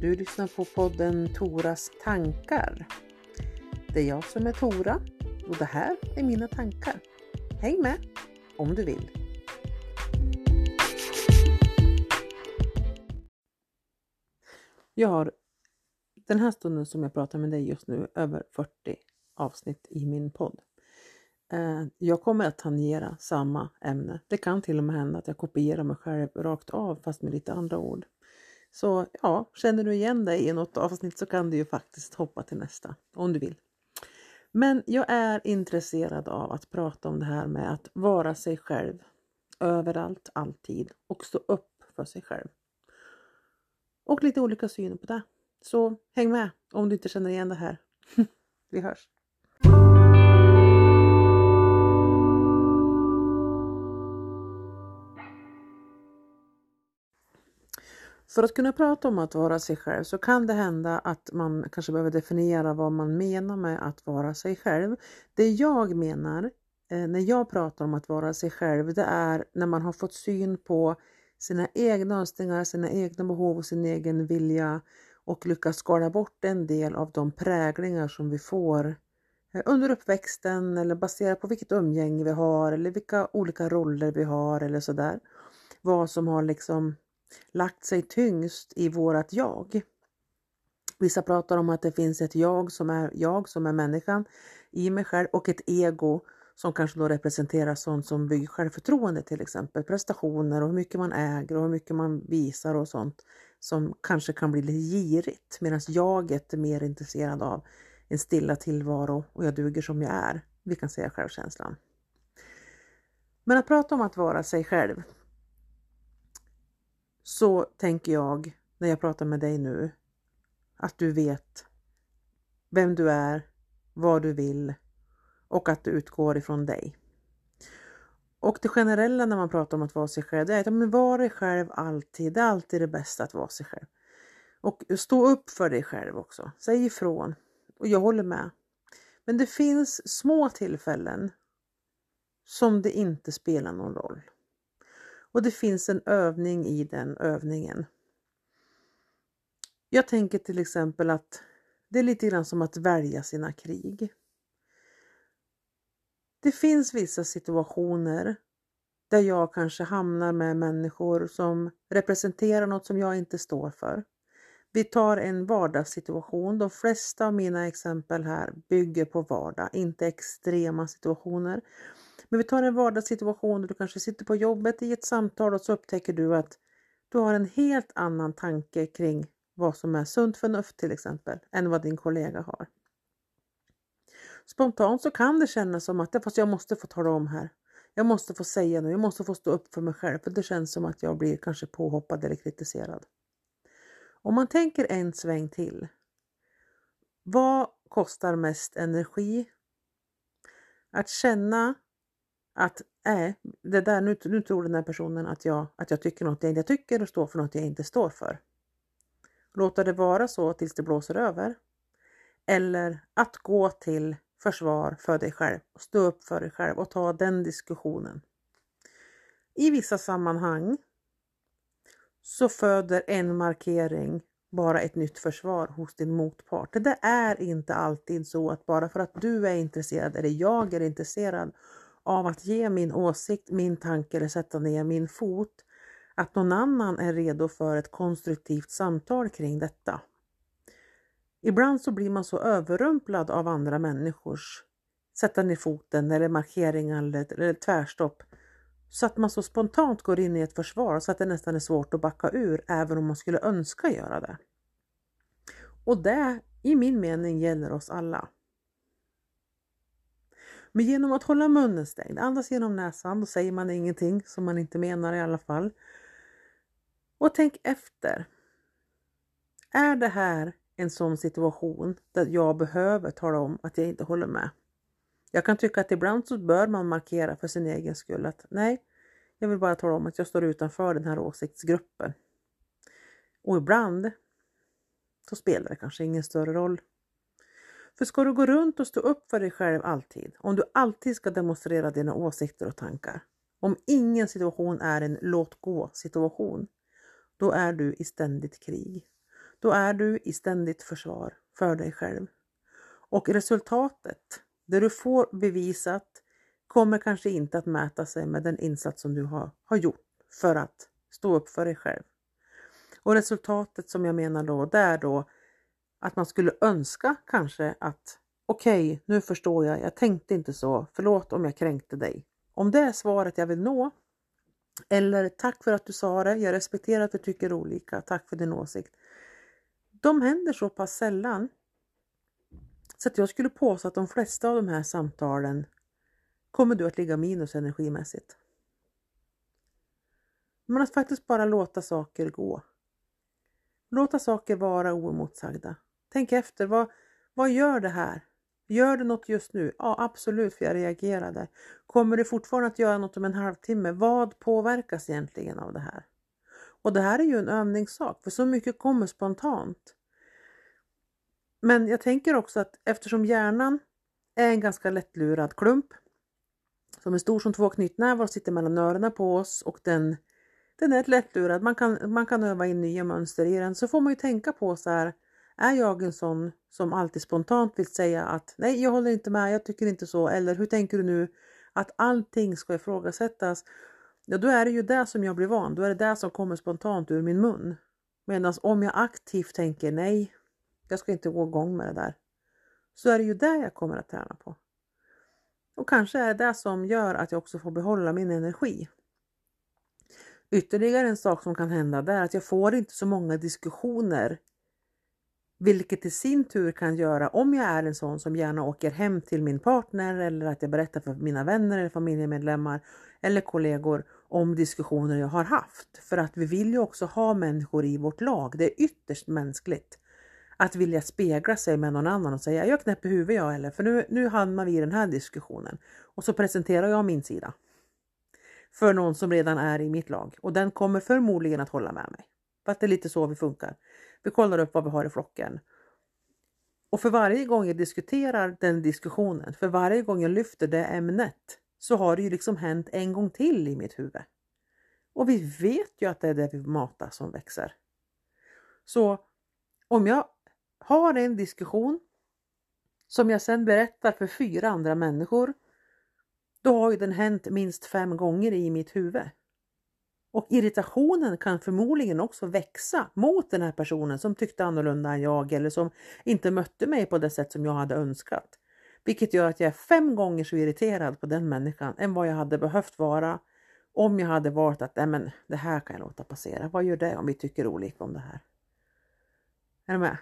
Du lyssnar på podden Toras tankar. Det är jag som är Tora och det här är mina tankar. Häng med om du vill. Jag har den här stunden som jag pratar med dig just nu över 40 avsnitt i min podd. Eh, jag kommer att tangera samma ämne. Det kan till och med hända att jag kopierar mig själv rakt av fast med lite andra ord. Så ja, känner du igen dig i något avsnitt så kan du ju faktiskt hoppa till nästa om du vill. Men jag är intresserad av att prata om det här med att vara sig själv överallt, alltid och stå upp för sig själv. Och lite olika syner på det. Så häng med om du inte känner igen det här. Vi hörs! För att kunna prata om att vara sig själv så kan det hända att man kanske behöver definiera vad man menar med att vara sig själv. Det jag menar eh, när jag pratar om att vara sig själv, det är när man har fått syn på sina egna önskningar, sina egna behov och sin egen vilja och lyckas skala bort en del av de präglingar som vi får eh, under uppväxten eller baserat på vilket umgänge vi har eller vilka olika roller vi har eller sådär. Vad som har liksom lagt sig tyngst i vårat jag. Vissa pratar om att det finns ett jag som är jag som är människan i mig själv och ett ego som kanske då representerar sånt som bygger självförtroende till exempel, prestationer och hur mycket man äger och hur mycket man visar och sånt som kanske kan bli lite girigt medan jaget är mer intresserad av en stilla tillvaro och jag duger som jag är. Vi kan säga självkänslan. Men att prata om att vara sig själv så tänker jag när jag pratar med dig nu att du vet vem du är, vad du vill och att det utgår ifrån dig. Och det generella när man pratar om att vara sig själv, det är att men var dig själv alltid. Det är alltid det bästa att vara sig själv. Och stå upp för dig själv också. Säg ifrån. Och jag håller med. Men det finns små tillfällen som det inte spelar någon roll. Och det finns en övning i den övningen. Jag tänker till exempel att det är lite grann som att välja sina krig. Det finns vissa situationer där jag kanske hamnar med människor som representerar något som jag inte står för. Vi tar en vardagssituation. De flesta av mina exempel här bygger på vardag, inte extrema situationer. Men vi tar en vardagssituation där du kanske sitter på jobbet i ett samtal och så upptäcker du att du har en helt annan tanke kring vad som är sunt förnuft till exempel än vad din kollega har. Spontant så kan det kännas som att fast jag måste få tala om här. Jag måste få säga nu, jag måste få stå upp för mig själv för det känns som att jag blir kanske påhoppad eller kritiserad. Om man tänker en sväng till. Vad kostar mest energi? Att känna att äh, det där, nu, nu tror den här personen att jag, att jag tycker något jag inte tycker och står för något jag inte står för. Låta det vara så tills det blåser över. Eller att gå till försvar för dig själv, stå upp för dig själv och ta den diskussionen. I vissa sammanhang så föder en markering bara ett nytt försvar hos din motpart. Det är inte alltid så att bara för att du är intresserad eller jag är intresserad av att ge min åsikt, min tanke eller sätta ner min fot, att någon annan är redo för ett konstruktivt samtal kring detta. Ibland så blir man så överrumplad av andra människors sätta ner foten eller markeringar eller, eller tvärstopp så att man så spontant går in i ett försvar så att det nästan är svårt att backa ur även om man skulle önska göra det. Och det i min mening gäller oss alla. Men genom att hålla munnen stängd, andas genom näsan, då säger man ingenting som man inte menar i alla fall. Och tänk efter. Är det här en sån situation där jag behöver tala om att jag inte håller med? Jag kan tycka att ibland så bör man markera för sin egen skull att nej, jag vill bara tala om att jag står utanför den här åsiktsgruppen. Och ibland så spelar det kanske ingen större roll. För ska du gå runt och stå upp för dig själv alltid, om du alltid ska demonstrera dina åsikter och tankar, om ingen situation är en låt gå situation, då är du i ständigt krig. då är du i ständigt försvar för dig själv. Och resultatet, det du får bevisat, kommer kanske inte att mäta sig med den insats som du har, har gjort för att stå upp för dig själv. Och resultatet som jag menar då, det är då att man skulle önska kanske att okej, okay, nu förstår jag, jag tänkte inte så, förlåt om jag kränkte dig. Om det är svaret jag vill nå, eller tack för att du sa det, jag respekterar att du tycker olika, tack för din åsikt. De händer så pass sällan så att jag skulle påstå att de flesta av de här samtalen kommer du att ligga minus energimässigt. Men att faktiskt bara låta saker gå. Låta saker vara oemotsagda. Tänk efter, vad, vad gör det här? Gör det något just nu? Ja, absolut, för jag reagerade. Kommer det fortfarande att göra något om en halvtimme? Vad påverkas egentligen av det här? Och det här är ju en övningssak, för så mycket kommer spontant. Men jag tänker också att eftersom hjärnan är en ganska lättlurad klump som är stor som två knytnävar och sitter mellan öronen på oss och den, den är lättlurad. Man kan, man kan öva in nya mönster i den. Så får man ju tänka på så här, är jag en sån som alltid spontant vill säga att nej, jag håller inte med, jag tycker inte så. Eller hur tänker du nu att allting ska ifrågasättas? Ja, då är det ju det som jag blir van. Då är det det som kommer spontant ur min mun. Medan om jag aktivt tänker nej, jag ska inte gå igång med det där. Så är det ju det jag kommer att träna på. Och kanske är det det som gör att jag också får behålla min energi. Ytterligare en sak som kan hända där är att jag får inte så många diskussioner vilket i sin tur kan göra, om jag är en sån som gärna åker hem till min partner eller att jag berättar för mina vänner eller familjemedlemmar eller kollegor om diskussioner jag har haft. För att vi vill ju också ha människor i vårt lag. Det är ytterst mänskligt att vilja spegla sig med någon annan och säga jag knäpper huvudet jag eller för nu, nu hamnar vi i den här diskussionen. Och så presenterar jag min sida. För någon som redan är i mitt lag och den kommer förmodligen att hålla med mig. För att det är lite så vi funkar. Vi kollar upp vad vi har i flocken. Och för varje gång jag diskuterar den diskussionen, för varje gång jag lyfter det ämnet, så har det ju liksom hänt en gång till i mitt huvud. Och vi vet ju att det är det vi matar som växer. Så om jag har en diskussion som jag sedan berättar för fyra andra människor, då har ju den hänt minst fem gånger i mitt huvud. Och irritationen kan förmodligen också växa mot den här personen som tyckte annorlunda än jag eller som inte mötte mig på det sätt som jag hade önskat. Vilket gör att jag är fem gånger så irriterad på den människan än vad jag hade behövt vara om jag hade valt att Nej, men det här kan jag låta passera. Vad gör det om vi tycker olika om det här? Är du med?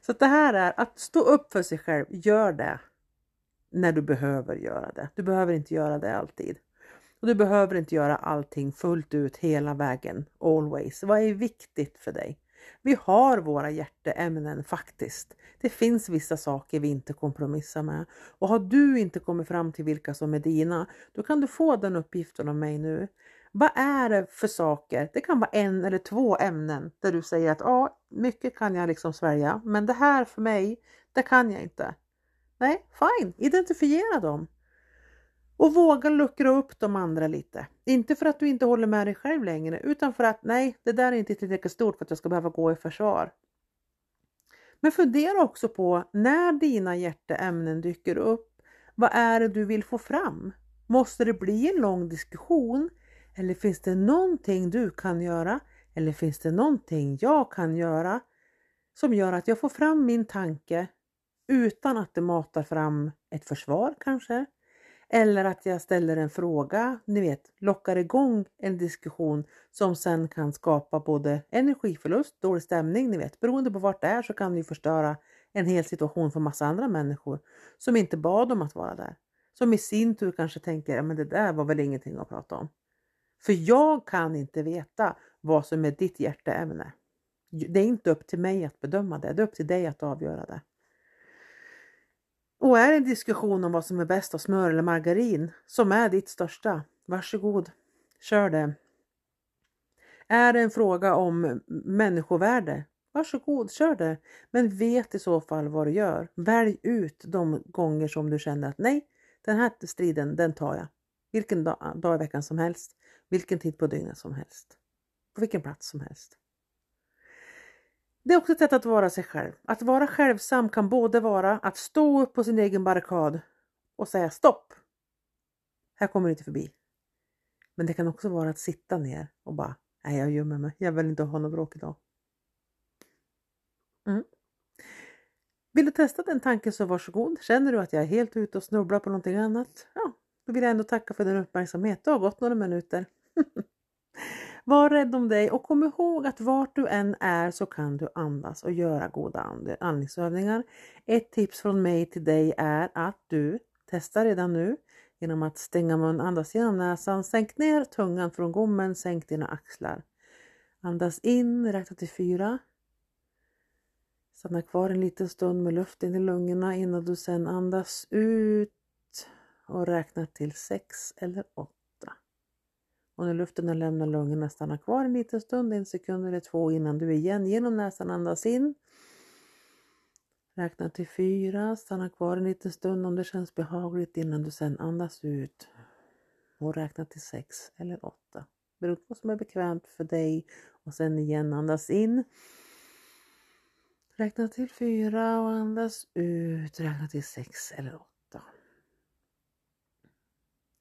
Så det här är att stå upp för sig själv. Gör det när du behöver göra det. Du behöver inte göra det alltid. Och du behöver inte göra allting fullt ut hela vägen, always. Vad är viktigt för dig? Vi har våra hjärteämnen faktiskt. Det finns vissa saker vi inte kompromissar med. Och har du inte kommit fram till vilka som är dina, då kan du få den uppgiften av mig nu. Vad är det för saker? Det kan vara en eller två ämnen där du säger att ja, mycket kan jag liksom svälja, men det här för mig, det kan jag inte. Nej, fine, identifiera dem. Och våga luckra upp de andra lite. Inte för att du inte håller med dig själv längre utan för att nej, det där är inte tillräckligt stort för att jag ska behöva gå i försvar. Men fundera också på när dina hjärteämnen dyker upp. Vad är det du vill få fram? Måste det bli en lång diskussion? Eller finns det någonting du kan göra? Eller finns det någonting jag kan göra som gör att jag får fram min tanke utan att det matar fram ett försvar kanske? Eller att jag ställer en fråga, ni vet, lockar igång en diskussion som sen kan skapa både energiförlust, dålig stämning, ni vet, beroende på vart det är så kan det förstöra en hel situation för massa andra människor som inte bad om att vara där. Som i sin tur kanske tänker, ja men det där var väl ingenting att prata om. För jag kan inte veta vad som är ditt hjärteämne. Det är inte upp till mig att bedöma det, det är upp till dig att avgöra det. Och är det en diskussion om vad som är bäst av smör eller margarin som är ditt största, varsågod, kör det. Är det en fråga om människovärde, varsågod, kör det. Men vet i så fall vad du gör. Välj ut de gånger som du känner att nej, den här striden, den tar jag. Vilken dag, dag i veckan som helst, vilken tid på dygnet som helst, på vilken plats som helst. Det är också ett sätt att vara sig själv. Att vara självsam kan både vara att stå upp på sin egen barrikad och säga stopp. Här kommer du inte förbi. Men det kan också vara att sitta ner och bara, nej jag gömmer mig, jag vill inte ha något bråk idag. Mm. Vill du testa den tanken så varsågod. Känner du att jag är helt ute och snubblar på någonting annat? Ja, då vill jag ändå tacka för din uppmärksamhet. Det har gått några minuter. Var rädd om dig och kom ihåg att vart du än är så kan du andas och göra goda andningsövningar. Ett tips från mig till dig är att du testar redan nu genom att stänga mun, andas genom näsan, sänk ner tungan från gommen, sänk dina axlar. Andas in, räkna till fyra. Stanna kvar en liten stund med luft in i lungorna innan du sen andas ut och räkna till sex eller åtta. Och när luften har lämnat lungorna stanna kvar en liten stund, en sekund eller två innan du igen genom näsan andas in. Räkna till fyra, stanna kvar en liten stund om det känns behagligt innan du sen andas ut. Och räkna till sex eller åtta. Beroende på vad som är bekvämt för dig. Och sen igen andas in. Räkna till fyra och andas ut. Räkna till sex eller åtta.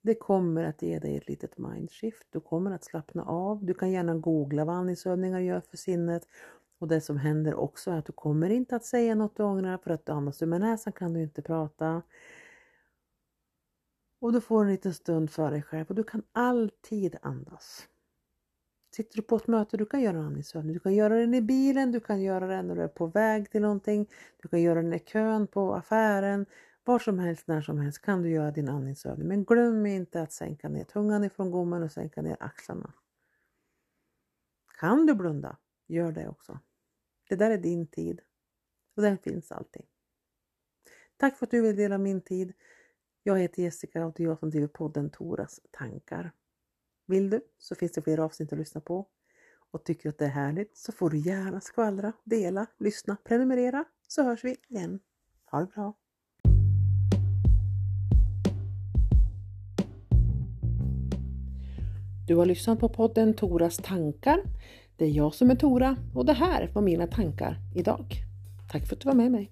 Det kommer att ge dig ett litet mindshift. Du kommer att slappna av. Du kan gärna googla vad andningsövningar gör för sinnet. Och det som händer också är att du kommer inte att säga något du ångrar för att andas du med näsan kan du inte prata. Och du får en liten stund för dig själv och du kan alltid andas. Sitter du på ett möte, du kan göra en andningsövning. Du kan göra den i bilen, du kan göra den när du är på väg till någonting. Du kan göra den i kön på affären. Var som helst, när som helst kan du göra din andningsövning. Men glöm inte att sänka ner tungan ifrån gommen och sänka ner axlarna. Kan du blunda, gör det också. Det där är din tid och den finns alltid. Tack för att du vill dela min tid. Jag heter Jessica och det är jag som driver podden Toras tankar. Vill du så finns det fler avsnitt att lyssna på. Och tycker du att det är härligt så får du gärna skvallra, dela, lyssna, prenumerera så hörs vi igen. Ha det bra! Du har lyssnat på podden Toras tankar. Det är jag som är Tora och det här var mina tankar idag. Tack för att du var med mig.